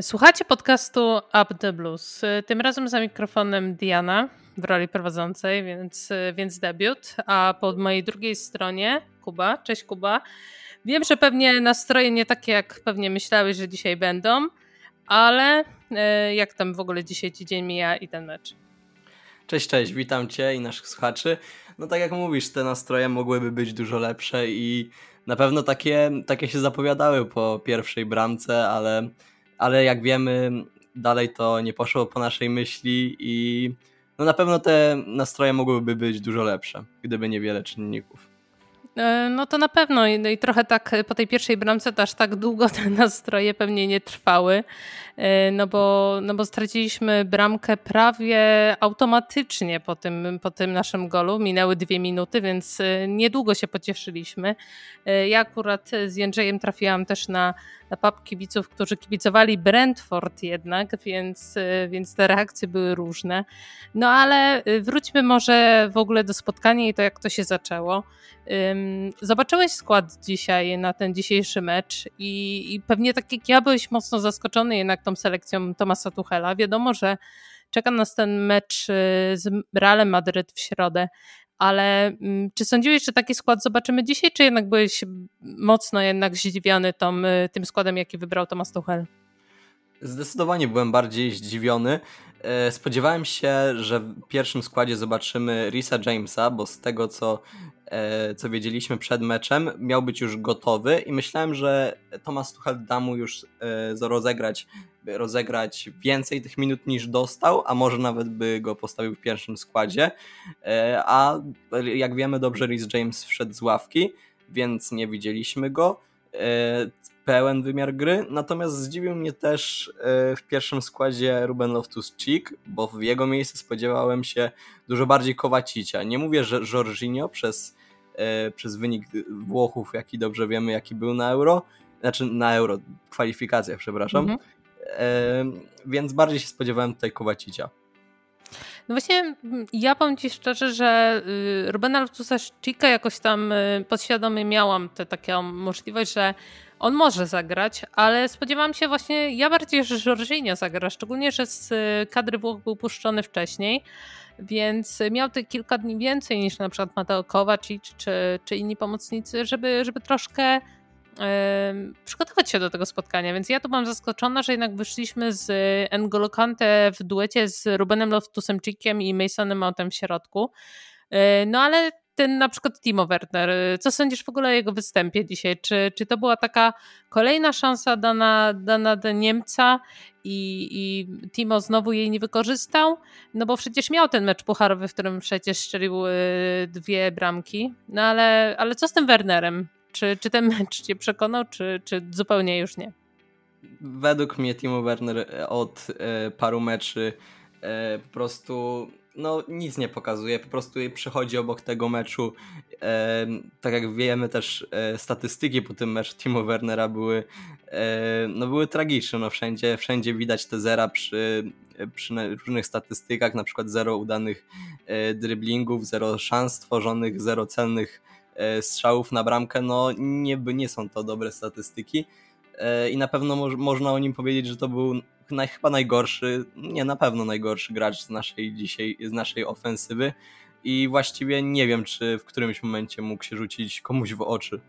Słuchacie podcastu Up the Blues. Tym razem za mikrofonem Diana w roli prowadzącej, więc, więc debiut. A po mojej drugiej stronie Kuba. Cześć Kuba. Wiem, że pewnie nastroje nie takie, jak pewnie myślałeś, że dzisiaj będą, ale e, jak tam w ogóle dzisiaj ci dzień mija i ten mecz? Cześć, cześć, witam Cię i naszych słuchaczy. No tak jak mówisz, te nastroje mogłyby być dużo lepsze i na pewno takie, takie się zapowiadały po pierwszej bramce, ale ale jak wiemy, dalej to nie poszło po naszej myśli i no na pewno te nastroje mogłyby być dużo lepsze, gdyby niewiele czynników. E, no to na pewno no i trochę tak po tej pierwszej bramce to aż tak długo te nastroje pewnie nie trwały, e, no bo, no bo straciliśmy bramkę prawie automatycznie po tym, po tym naszym golu. Minęły dwie minuty, więc e, niedługo się pocieszyliśmy. Ja akurat z Jędrzejem trafiłam też na pub kibiców, którzy kibicowali Brentford jednak, więc, więc te reakcje były różne. No ale wróćmy może w ogóle do spotkania i to jak to się zaczęło. Zobaczyłeś skład dzisiaj na ten dzisiejszy mecz i, i, pewnie tak jak ja byłeś mocno zaskoczony jednak tą selekcją Tomasa Tuchela. Wiadomo, że czeka nas ten mecz y, z Realem Madryt w środę, ale mm, czy sądziłeś, że taki skład zobaczymy dzisiaj, czy jednak byłeś mocno jednak zdziwiony tą, y, tym składem, jaki wybrał Tomas Tuchel? Zdecydowanie byłem bardziej zdziwiony. E, spodziewałem się, że w pierwszym składzie zobaczymy Risa Jamesa, bo z tego co, co wiedzieliśmy przed meczem, miał być już gotowy i myślałem, że Thomas Tuchel da mu już e, rozegrać, rozegrać więcej tych minut niż dostał, a może nawet by go postawił w pierwszym składzie. A jak wiemy dobrze, Rhys James wszedł z ławki, więc nie widzieliśmy go pełen wymiar gry, natomiast zdziwił mnie też e, w pierwszym składzie Ruben Loftus-Cheek, bo w jego miejsce spodziewałem się dużo bardziej Kowacicia. Nie mówię, że Jorginho przez, e, przez wynik Włochów, jaki dobrze wiemy, jaki był na Euro, znaczy na Euro, kwalifikacjach, przepraszam, mhm. E, więc bardziej się spodziewałem tutaj Kowacicia. No właśnie, ja powiem Ci szczerze, że y, Rubena Loftusa Cheeka jakoś tam y, podświadomie miałam tę taką możliwość, że on może zagrać, ale spodziewałam się właśnie, ja bardziej, że Jorginho zagra, szczególnie, że z y, kadry Włoch był puszczony wcześniej, więc miał te kilka dni więcej niż na przykład Mateo Kovacic czy, czy inni pomocnicy, żeby, żeby troszkę przygotować się do tego spotkania, więc ja tu byłam zaskoczona, że jednak wyszliśmy z N'Golo Kante w duecie z Rubenem Loftusem Cheekiem i Masonem Mountem w środku. E, no ale ten na przykład Timo Werner, co sądzisz w ogóle o jego występie dzisiaj? Czy, czy to była taka kolejna szansa dana, dana do Niemca i, i Timo znowu jej nie wykorzystał? No bo przecież miał ten mecz pucharowy, w którym przecież strzelił e, dwie bramki. No ale, ale co z tym Wernerem? Czy, czy ten mecz cię przekonał, czy, czy zupełnie już nie? Według mnie Timo Werner e, od e, paru meczy e, po prostu no, nic nie pokazuje, po prostu przechodzi obok tego meczu. E, tak jak wiemy też e, statystyki po tym meczu Timo Wernera były, e, no, były tragiczne. No, wszędzie, wszędzie widać te zera przy, przy różnych statystykach, na przykład zero udanych driblingów, zero szans stworzonych, zero celnych E, strzałów na bramkę, no nie, nie są to dobre statystyki e, i na pewno mo można o nim powiedzieć, że to był naj, chyba najgorszy, nie na pewno najgorszy gracz z naszej dzisiaj, z naszej ofensywy i właściwie nie wiem, czy w którymś momencie mógł się rzucić komuś w oczy.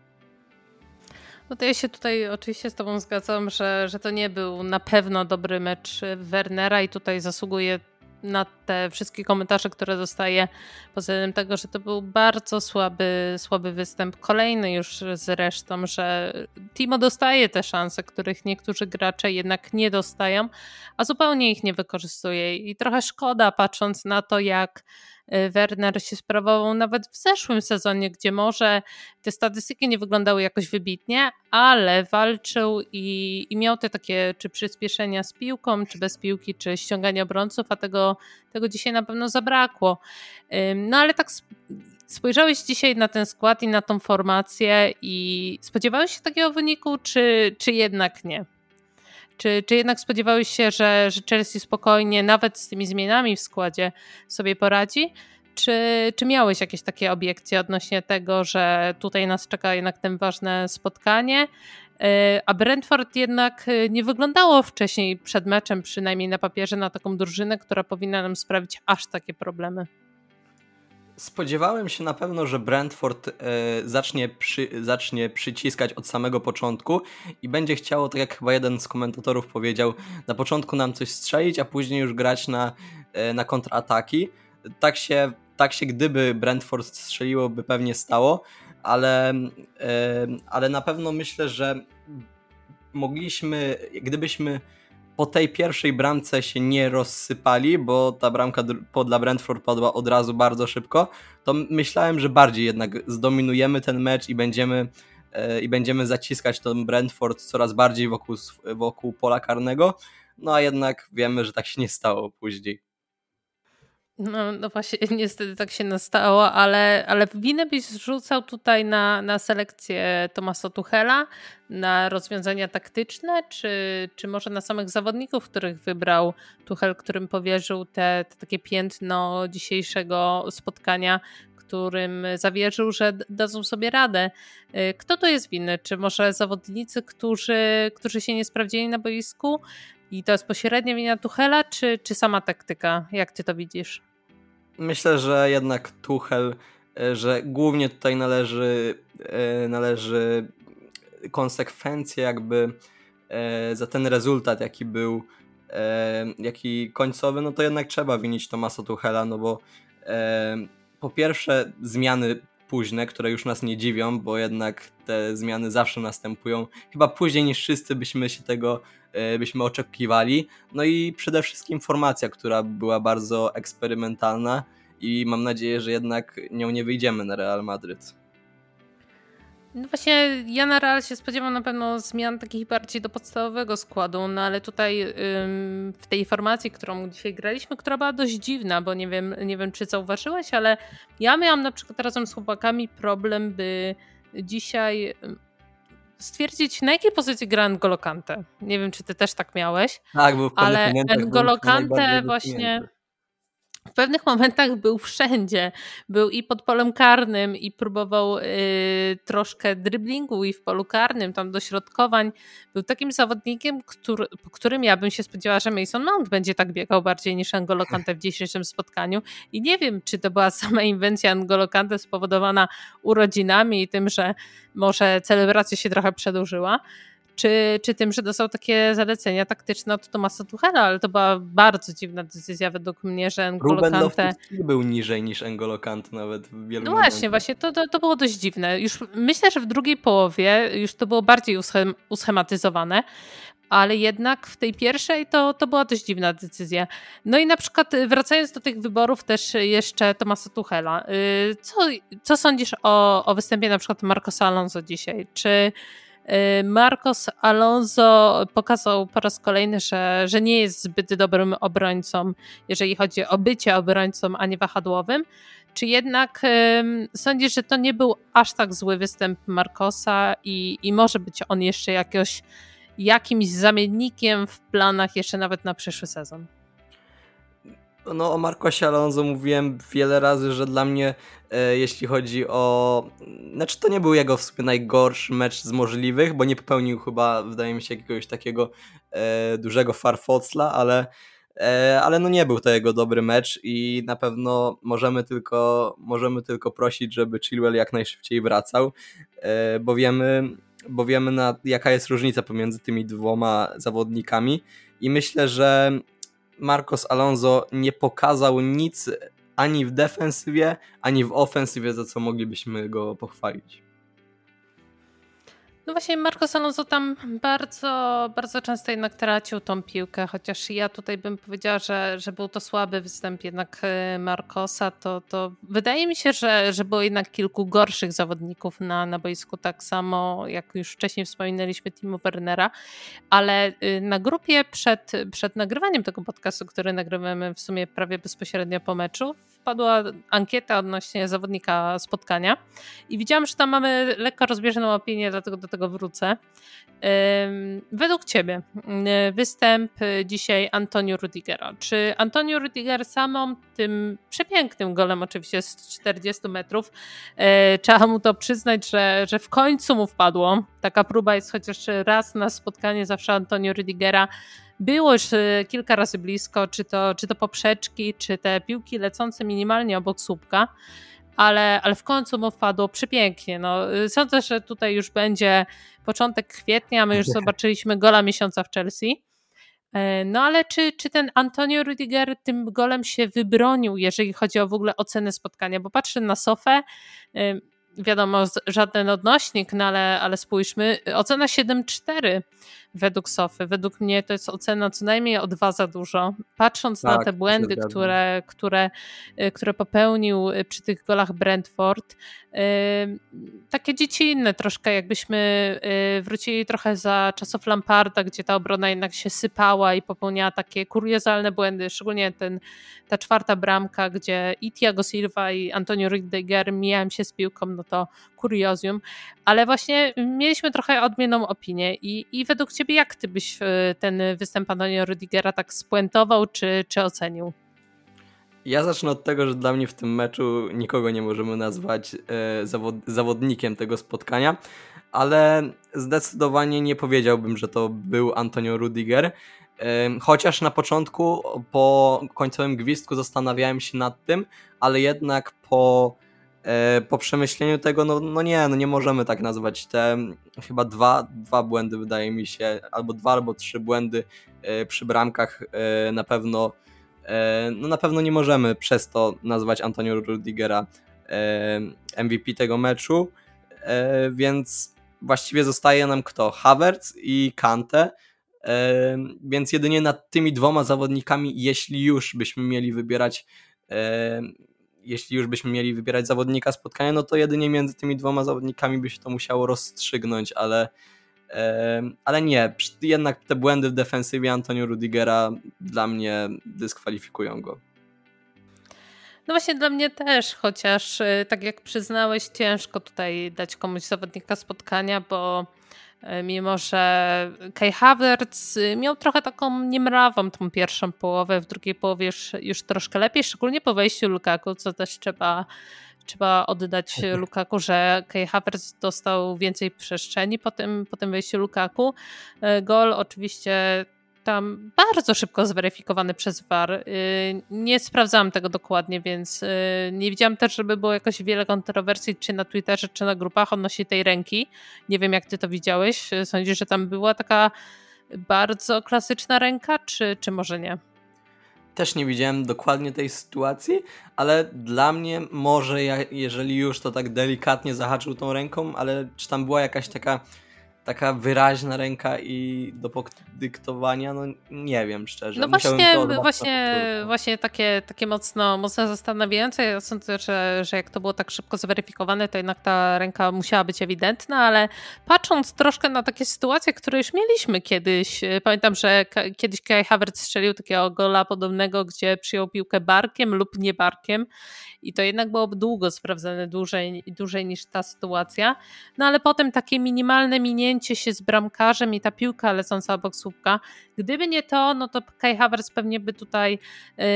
No to ja się tutaj oczywiście z Tobą zgadzam, że, że to nie był na pewno dobry mecz Wernera i tutaj zasługuje na te wszystkie komentarze, które dostaję, poza tym tego, że to był bardzo słaby, słaby występ. Kolejny już zresztą, że Timo dostaje te szanse, których niektórzy gracze jednak nie dostają, a zupełnie ich nie wykorzystuje. I trochę szkoda, patrząc na to, jak Werner się sprawował nawet w zeszłym sezonie, gdzie może te statystyki nie wyglądały jakoś wybitnie, ale walczył i, i miał te takie czy przyspieszenia z piłką, czy bez piłki, czy ściąganie obrońców, a tego, tego dzisiaj na pewno zabrakło. No ale tak spojrzałeś dzisiaj na ten skład i na tą formację i spodziewałeś się takiego wyniku, czy, czy jednak nie? Czy, czy jednak spodziewałeś się, że, że Chelsea spokojnie, nawet z tymi zmianami w składzie, sobie poradzi? Czy, czy miałeś jakieś takie obiekcje odnośnie tego, że tutaj nas czeka jednak ten ważne spotkanie? a Brentford jednak nie wyglądało wcześniej przed meczem, przynajmniej na papierze, na taką drużynę, która powinna nam sprawić aż takie problemy. Spodziewałem się na pewno, że Brentford e, zacznie, przy, zacznie przyciskać od samego początku i będzie chciało, tak jak chyba jeden z komentatorów powiedział, na początku nam coś strzelić, a później już grać na, e, na kontrataki. Tak się, tak się gdyby Brentford strzeliło, by pewnie stało, ale, e, ale na pewno myślę, że mogliśmy, gdybyśmy po tej pierwszej bramce się nie rozsypali, bo ta bramka dla Brentford padła od razu bardzo szybko, to myślałem, że bardziej jednak zdominujemy ten mecz i będziemy, e, i będziemy zaciskać ten Brentford coraz bardziej wokół, wokół pola karnego. No a jednak wiemy, że tak się nie stało później. No, no właśnie, niestety tak się nastało, ale, ale winę byś zrzucał tutaj na, na selekcję Tomasa Tuchela, na rozwiązania taktyczne, czy, czy może na samych zawodników, których wybrał Tuchel, którym powierzył te, te takie piętno dzisiejszego spotkania, którym zawierzył, że dadzą sobie radę. Y, kto to jest winny? Czy może zawodnicy, którzy, którzy się nie sprawdzili na boisku? I to jest pośrednia wina Tuchela, czy, czy sama taktyka? Jak ty to widzisz? Myślę, że jednak Tuchel, e, że głównie tutaj należy, e, należy konsekwencje jakby e, za ten rezultat, jaki był, jaki końcowy, no to jednak trzeba winić Tomasa Tuchela, no bo po pierwsze zmiany późne, które już nas nie dziwią, bo jednak te zmiany zawsze następują, chyba później niż wszyscy byśmy się tego byśmy oczekiwali. No i przede wszystkim formacja, która była bardzo eksperymentalna i mam nadzieję, że jednak nią nie wyjdziemy na Real Madryt. No właśnie, ja na Real się spodziewam na pewno zmian takich bardziej do podstawowego składu, no ale tutaj ym, w tej formacji, którą dzisiaj graliśmy, która była dość dziwna, bo nie wiem, nie wiem czy zauważyłeś, ale ja miałam na przykład razem z chłopakami problem, by dzisiaj stwierdzić, na jakiej pozycji gra N'Golo Kante. Nie wiem, czy ty też tak miałeś. Tak, był w ale N'Golo Kante właśnie w pewnych momentach był wszędzie. Był i pod polem karnym i próbował y, troszkę driblingu i w polu karnym, tam dośrodkowań. Był takim zawodnikiem, który, którym ja bym się spodziewała, że Mason Mount będzie tak biegał bardziej niż Angolo Kante w dzisiejszym spotkaniu. I nie wiem, czy to była sama inwencja Angolo Kante spowodowana urodzinami i tym, że może celebracja się trochę przedłużyła, czy, czy tym, że dostał takie zalecenia taktyczne od Tomasa Tuchela, ale to była bardzo dziwna decyzja według mnie, że N'Golo Kante... był niżej niż N'Golo Kante nawet w wielu No właśnie, momentach. właśnie, to, to, to, było dość dziwne. Już myślę, że w drugiej połowie już to było bardziej uschem, uschematyzowane, ale jednak w tej pierwszej to, to była dość dziwna decyzja. No i na przykład wracając do tych wyborów też jeszcze Tomasa Tuchela, y, co, co sądzisz o, o występie na przykład Marcosa Alonso dzisiaj? Czy Y, Marcos Alonso pokazał po raz kolejny, że, że nie jest zbyt dobrym obrońcą, jeżeli chodzi o bycie obrońcą, a nie wahadłowym. Czy jednak sądzisz, że to nie był aż tak zły występ Marcosa i, i może być on jeszcze jakoś, jakimś zamiennikiem w planach jeszcze nawet na przyszły sezon? No o Marcosie Alonso mówiłem wiele razy, że dla mnie e, jeśli chodzi o... Znaczy to nie był jego w sumie najgorszy mecz z możliwych, bo nie popełnił chyba, wydaje mi się, jakiegoś takiego e, dużego farfocla, ale, e, ale no nie był to jego dobry mecz i na pewno możemy tylko, możemy tylko prosić, żeby Chilwell jak najszybciej wracał, e, bo wiemy, bo wiemy na, jaka jest różnica pomiędzy tymi dwoma zawodnikami i myślę, że Marcos Alonso nie pokazał nic ani w defensywie, ani w ofensywie, za co moglibyśmy go pochwalić. No właśnie Marcos Alonso tam bardzo, bardzo często jednak tracił tą piłkę, chociaż ja tutaj bym powiedziała, że, że był to słaby występ jednak e, Marcosa, to, to wydaje mi się, że, że było jednak kilku gorszych zawodników na, na boisku, tak samo jak już wcześniej wspominaliśmy Timo Wernera, ale y, na grupie przed, przed nagrywaniem tego podcastu, który nagrywamy w sumie prawie bezpośrednio po meczu, wpadła ankieta odnośnie zawodnika spotkania i widziałam, że tam mamy lekko rozbieżną opinię, dlatego do tego wrócę. Według Ciebie występ dzisiaj Antonio Rudigera. Czy Antonio Rudiger samą tym przepięknym golem oczywiście z 40 metrów, e, trzeba mu to przyznać, że, że w końcu mu wpadło. Taka próba jest chociaż raz na spotkanie zawsze Antonio Rudigera było już e, kilka razy blisko, czy to, czy to poprzeczki, czy te piłki lecące minimalnie obok słupka, ale, ale w końcu mu wpadło przepięknie. No, sądzę, że tutaj już będzie początek kwietnia, my już zobaczyliśmy gola miesiąca w Chelsea. E, no ale czy, czy ten Antonio Rudiger tym golem się wybronił, jeżeli chodzi o w ogóle ocenę spotkania? Bo patrzę na Sofę, wiadomo, żaden odnośnik, no ale, ale spójrzmy, ocena 7,4 według Sofy. Według mnie to jest ocena co najmniej o dwa za dużo. Patrząc tak, na te błędy, które, które, y, które popełnił y, przy tych golach Brentford, yy, takie dziecinne troszkę, jakbyśmy wrócili trochę za czasów Lamparda, gdzie ta obrona jednak się sypała i popełniała takie kuriozalne błędy, szczególnie ten, ta czwarta bramka, gdzie i Thiago Silva i Antonio Rüdiger mijają się z piłką, no to kuriozum, ale właśnie mieliśmy trochę odmienną opinię i, i według ciebie jak ty byś e, ten występ Antonio Rudigera tak spuentował czy, czy ocenił? Ja zacznę od tego, że dla mnie w tym meczu nikogo nie możemy nazwać e, zawod zawodnikiem tego spotkania, ale zdecydowanie nie powiedziałbym, że to był Antonio Rudiger. E, chociaż na początku, po końcowym gwizdku zastanawiałem się nad tym, ale jednak po po przemyśleniu tego, no, no nie, no nie możemy tak nazwać. Te chyba dwa, dwa błędy, wydaje mi się, albo dwa, albo trzy błędy e, przy bramkach e, na pewno, no na pewno nie możemy przez to nazwać Antonio Rudigera MVP tego meczu, więc właściwie zostaje nam kto? Havertz i Kante, więc jedynie nad tymi dwoma zawodnikami, jeśli już byśmy mieli wybierać jeśli już byśmy mieli wybierać zawodnika spotkania, no to jedynie między tymi dwoma zawodnikami by się to musiało rozstrzygnąć, ale, ale nie, jednak te błędy w defensywie Antonio Rudigera dla mnie dyskwalifikują go. No właśnie dla mnie też, chociaż e, tak jak przyznałeś, ciężko tutaj dać komuś zawodnika spotkania, bo mimo że Kai Havertz y, miał trochę taką niemrawą tą pierwszą połowę, w drugiej połowie już, już troszkę lepiej, szczególnie po wejściu Lukaku, co też trzeba, trzeba oddać Lukaku, że Kai Havertz dostał więcej przestrzeni po tym, po tym wejściu Lukaku. E, gol oczywiście tam bardzo szybko zweryfikowany przez VAR. Y, nie sprawdzałam tego dokładnie, więc y, nie widziałam też, żeby było jakoś wiele kontrowersji, czy na Twitterze, czy na grupach odnośnie tej ręki. Nie wiem, jak ty to widziałeś. Sądzisz, że tam była taka bardzo klasyczna ręka, czy, czy może nie? Też nie widziałem dokładnie tej sytuacji, ale dla mnie może, jeżeli już to tak delikatnie zahaczył tą ręką, ale czy tam była jakaś taka taka wyraźna ręka i do podyktowania, no nie wiem szczerze. No właśnie, właśnie, właśnie takie, takie mocno, mocno zastanawiające. Ja sądzę, że, że jak to było tak szybko zweryfikowane, to jednak ta ręka musiała być ewidentna, ale patrząc troszkę na takie sytuacje, które już mieliśmy kiedyś, e, pamiętam, że kiedyś Kai Havertz strzelił takiego gola podobnego, gdzie przyjął piłkę barkiem lub nie barkiem i to jednak było długo sprawdzane, dłużej, dłużej niż ta sytuacja. No ale potem takie minimalne minięcie się z bramkarzem i ta piłka lecąca obok słupka. Gdyby nie to, no to Kai Havertz pewnie by tutaj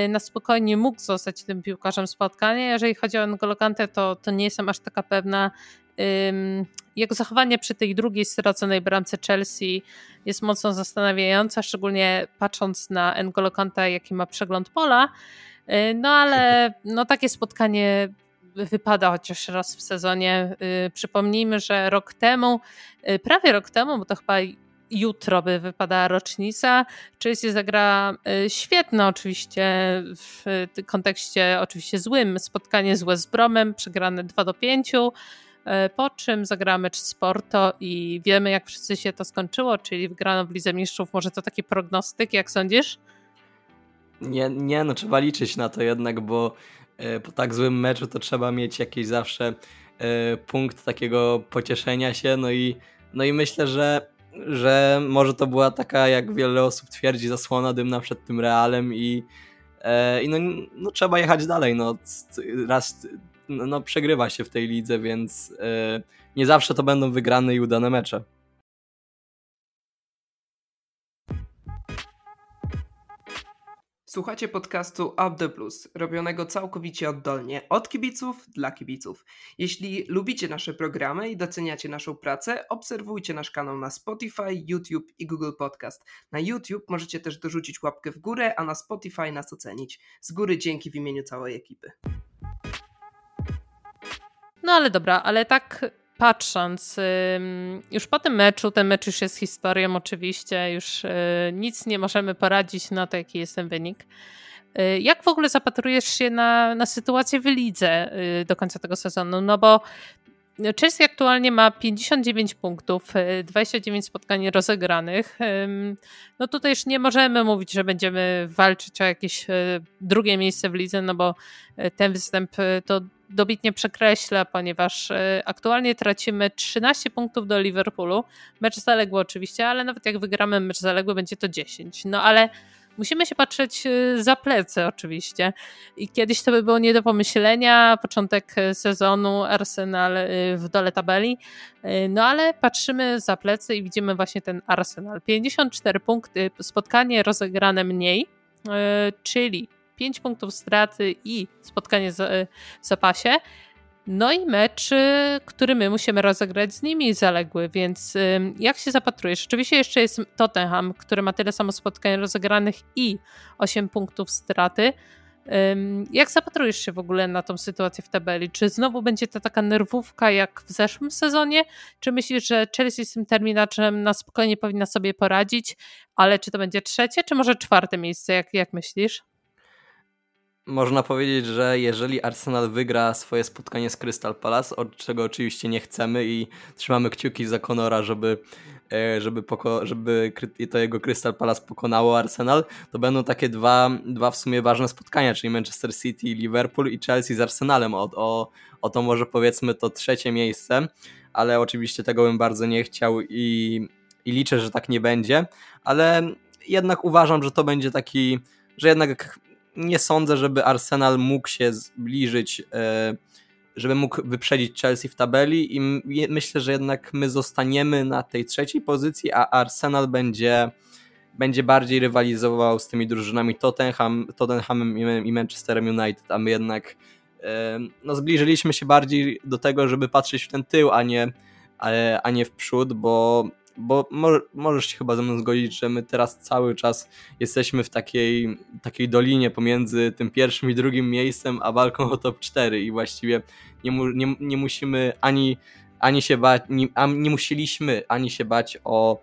y, na spokojnie mógł zostać tym piłkarzem spotkania. Jeżeli chodzi o N'Golo to, to nie jestem aż taka pewna. Jego zachowanie przy tej drugiej straconej bramce Chelsea jest mocno zastanawiające, szczególnie patrząc na N'Golo Kante, jaki ma przegląd pola. Y, no ale no, takie spotkanie wypada chociaż raz w sezonie. Y, przypomnijmy, że rok temu, y, prawie rok temu, bo to chyba jutro by wypadała rocznica. Chelsea zagra świetne oczywiście w kontekście oczywiście złym spotkanie z West Bromem, przegrane 2 do 5, po czym zagramy mecz Porto i wiemy jak wszyscy się to skończyło, czyli wygrano w Lidze Mistrzów. Może to taki prognostyk, jak sądzisz? Nie, nie, no trzeba liczyć na to jednak, bo po tak złym meczu to trzeba mieć jakiś zawsze e, punkt takiego pocieszenia się, no i, no i myślę, że, że może to była taka, jak wiele osób twierdzi, zasłona dymna przed tym Realem i I no, no trzeba jechać dalej. No, raz no, no, przegrywa się w tej lidze, więc nie zawsze to będą wygrane i udane mecze. Słuchacie podcastu Up the Plus, robionego całkowicie oddolnie od kibiców dla kibiców. Jeśli lubicie nasze programy i doceniacie naszą pracę, obserwujcie nasz kanał na Spotify, YouTube i Google Podcast. Na YouTube możecie też dorzucić łapkę w górę, a na Spotify nas ocenić. Z góry dzięki w imieniu całej ekipy. No ale dobra, ale tak patrząc, już po tym meczu, ten mecz już jest historią oczywiście, już y, nic nie możemy poradzić na to, jaki jest ten wynik. Y, jak w ogóle zapatrujesz się na, na sytuację w lidze y, do końca tego sezonu? No bo Chelsea aktualnie ma 59 punktów, 29 spotkań rozegranych. No tutaj już nie możemy mówić, że będziemy walczyć o jakieś drugie miejsce w lidze, no bo ten występ to dobitnie przekreśla, ponieważ e, aktualnie tracimy 13 punktów do Liverpoolu. Mecz zaległy oczywiście, ale nawet jak wygramy mecz zaległy, będzie to 10. No ale musimy się patrzeć e, za plecy oczywiście. I kiedyś to by było nie do pomyślenia, początek sezonu, Arsenal e, w dole tabeli. No ale patrzymy za plecy i widzimy właśnie ten Arsenal. 54 punkty, spotkanie rozegrane mniej, czyli 5 punktów straty i spotkanie w zapasie. No i mecz, który my musimy rozegrać z nimi zaległy, więc jak się zapatrujesz? Oczywiście jeszcze jest Tottenham, który ma tyle samo spotkań rozegranych i 8 punktów straty. Jak zapatrujesz się w ogóle na tą sytuację w tabeli? Czy znowu będzie to taka nerwówka jak w zeszłym sezonie? Czy myślisz, że Chelsea z tym terminaczem na spokojnie powinna sobie poradzić? Ale czy to będzie trzecie, czy może czwarte miejsce? Jak, jak myślisz? Można powiedzieć, że jeżeli Arsenal wygra swoje spotkanie z Crystal Palace, od czego oczywiście nie chcemy i trzymamy kciuki za Conora, żeby, e, żeby, poko- żeby to jego Crystal Palace pokonało Arsenal, to będą takie dwa, dwa w sumie ważne spotkania, czyli Manchester City, Liverpool i Chelsea z Arsenalem. O, o, o to może powiedzmy to trzecie miejsce, ale oczywiście tego bym bardzo nie chciał i, i liczę, że tak nie będzie, ale jednak uważam, że to będzie taki, że jednak nie sądzę, żeby Arsenal mógł się zbliżyć, e, żeby mógł wyprzedzić Chelsea w tabeli i myślę, że jednak my zostaniemy na tej trzeciej pozycji, a Arsenal będzie, będzie bardziej rywalizował z tymi drużynami Tottenham, Tottenhamem i Manchesterem United, a my jednak e, no, zbliżyliśmy się bardziej do tego, żeby patrzeć w ten tył, a nie, a nie w przód, bo bo możesz się chyba ze mną zgodzić, że my teraz cały czas jesteśmy w takiej, takiej dolinie pomiędzy tym pierwszym i drugim miejscem, a walką o top 4 i właściwie nie, mu, nie, nie musimy ani, ani się bać, nie, nie musieliśmy ani się bać o,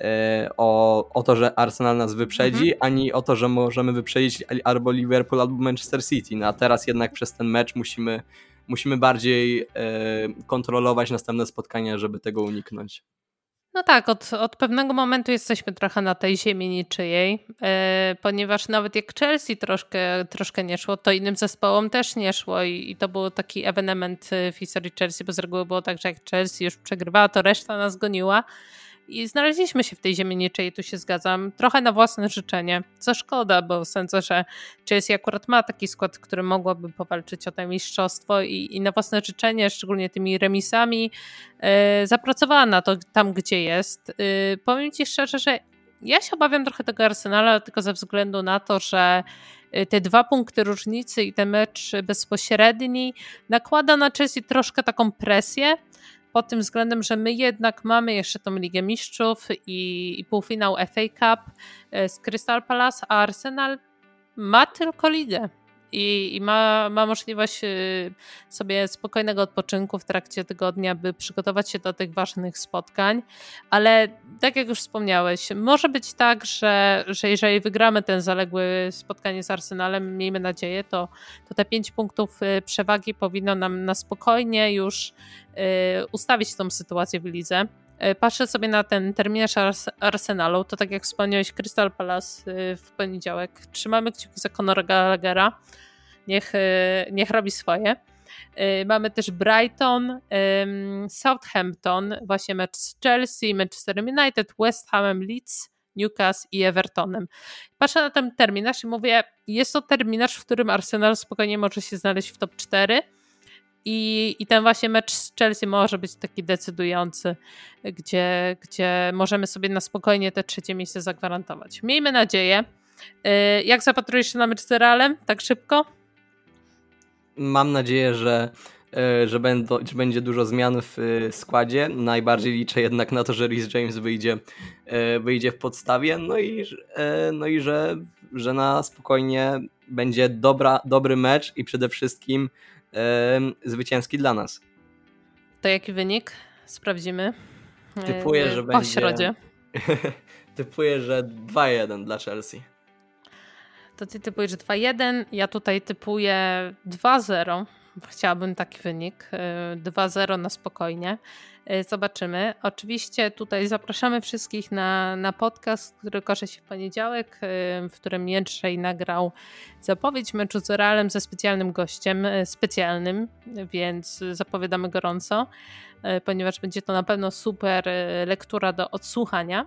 e, o, o to, że Arsenal nas wyprzedzi, mhm. ani o to, że możemy wyprzedzić albo Liverpool, albo Manchester City. No a teraz jednak przez ten mecz musimy, musimy bardziej e, kontrolować następne spotkania, żeby tego uniknąć. No tak, od, od pewnego momentu jesteśmy trochę na tej ziemi niczyjej, e, ponieważ nawet jak Chelsea troszkę, troszkę nie szło, to innym zespołom też nie szło i, i to był taki ewenement w historii Chelsea, bo z reguły było tak, że jak Chelsea już przegrywała, to reszta nas goniła. I znaleźliśmy się w tej ziemi niczej, tu się zgadzam, trochę na własne życzenie. Co szkoda, bo sądzę, że Chelsea akurat ma taki skład, który mogłaby powalczyć o to mistrzostwo i, i na własne życzenie, szczególnie tymi remisami, yy, zapracowała na to tam, gdzie jest. Yy, powiem Ci szczerze, że ja się obawiam trochę tego Arsenala, tylko ze względu na to, że e, te dwa punkty różnicy i ten mecz bezpośredni nakłada na Chelsea troszkę taką presję, pod tym względem, że my jednak mamy jeszcze tą Ligę Mistrzów i, i półfinał FA Cup e, z Crystal Palace, a Arsenal ma tylko ligę i, i ma, ma możliwość y, sobie spokojnego odpoczynku w trakcie tygodnia, by przygotować się do tych ważnych spotkań. Ale tak jak już wspomniałeś, może być tak, że, że jeżeli wygramy ten zaległy spotkanie z Arsenalem, miejmy nadzieję, to, to te pięć punktów y, przewagi powinno nam na spokojnie już y, ustawić tą sytuację w lidze. Patrzę sobie na ten terminarz Arsenalu, to tak jak wspomniałeś, Crystal Palace w poniedziałek. Trzymamy kciuki za Conora Gallaghera niech, e, niech robi swoje. E, mamy też Brighton, Southampton, właśnie mecz z Chelsea, Manchester United, West Hamem, Leeds, Newcastle i Evertonem. Patrzę na ten terminarz i mówię, jest to terminarz, w którym Arsenal spokojnie może się znaleźć w top 4 i, I ten właśnie mecz z Chelsea może być taki decydujący, gdzie, gdzie możemy sobie na spokojnie te trzecie miejsce zagwarantować. Miejmy nadzieję. Y, jak zapatrujesz się na mecz z Realem? Tak szybko? Mam nadzieję, że, y, że, będą, że będzie dużo zmian w y, składzie. Najbardziej liczę jednak na to, że Rhys James wyjdzie, wyjdzie w podstawie, no i, no i że, że na spokojnie będzie dobra, dobry mecz i przede wszystkim zwycięski dla nas. To jaki wynik? Sprawdzimy. Typuję, że po będzie... środzie. Typuję, że 2-1 dla Chelsea. To ty typujesz 2-1, ja tutaj typuję 2-0. Chciałabym taki wynik. 2-0 na spokojnie. E, zobaczymy. Oczywiście tutaj zapraszamy wszystkich na, na podcast, który kończy się w poniedziałek, e, w którym Jędrzej nagrał zapowiedź meczu z Realem ze specjalnym gościem, e, specjalnym, więc zapowiadamy gorąco, ponieważ będzie to na pewno super lektura do odsłuchania.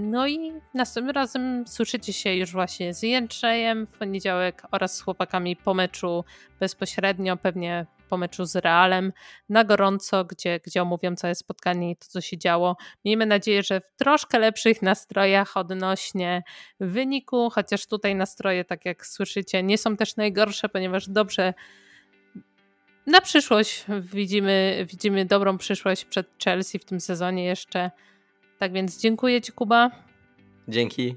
No i następnym razem słyszycie się już właśnie z Jędrzejem w poniedziałek oraz z chłopakami po meczu bezpośrednio, pewnie po meczu z Realem na gorąco, gdzie, gdzie omówią całe spotkanie i to, co się działo. Miejmy nadzieję, że w troszkę lepszych nastrojach odnośnie wyniku, chociaż tutaj nastroje, tak jak słyszycie, nie są też najgorsze, ponieważ dobrze na przyszłość widzimy, widzimy dobrą przyszłość przed Chelsea w tym sezonie jeszcze. Tak więc dziękuję Ci, Kuba. Dzięki.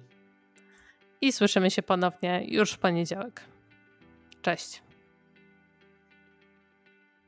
I słyszymy się ponownie już w poniedziałek. Cześć.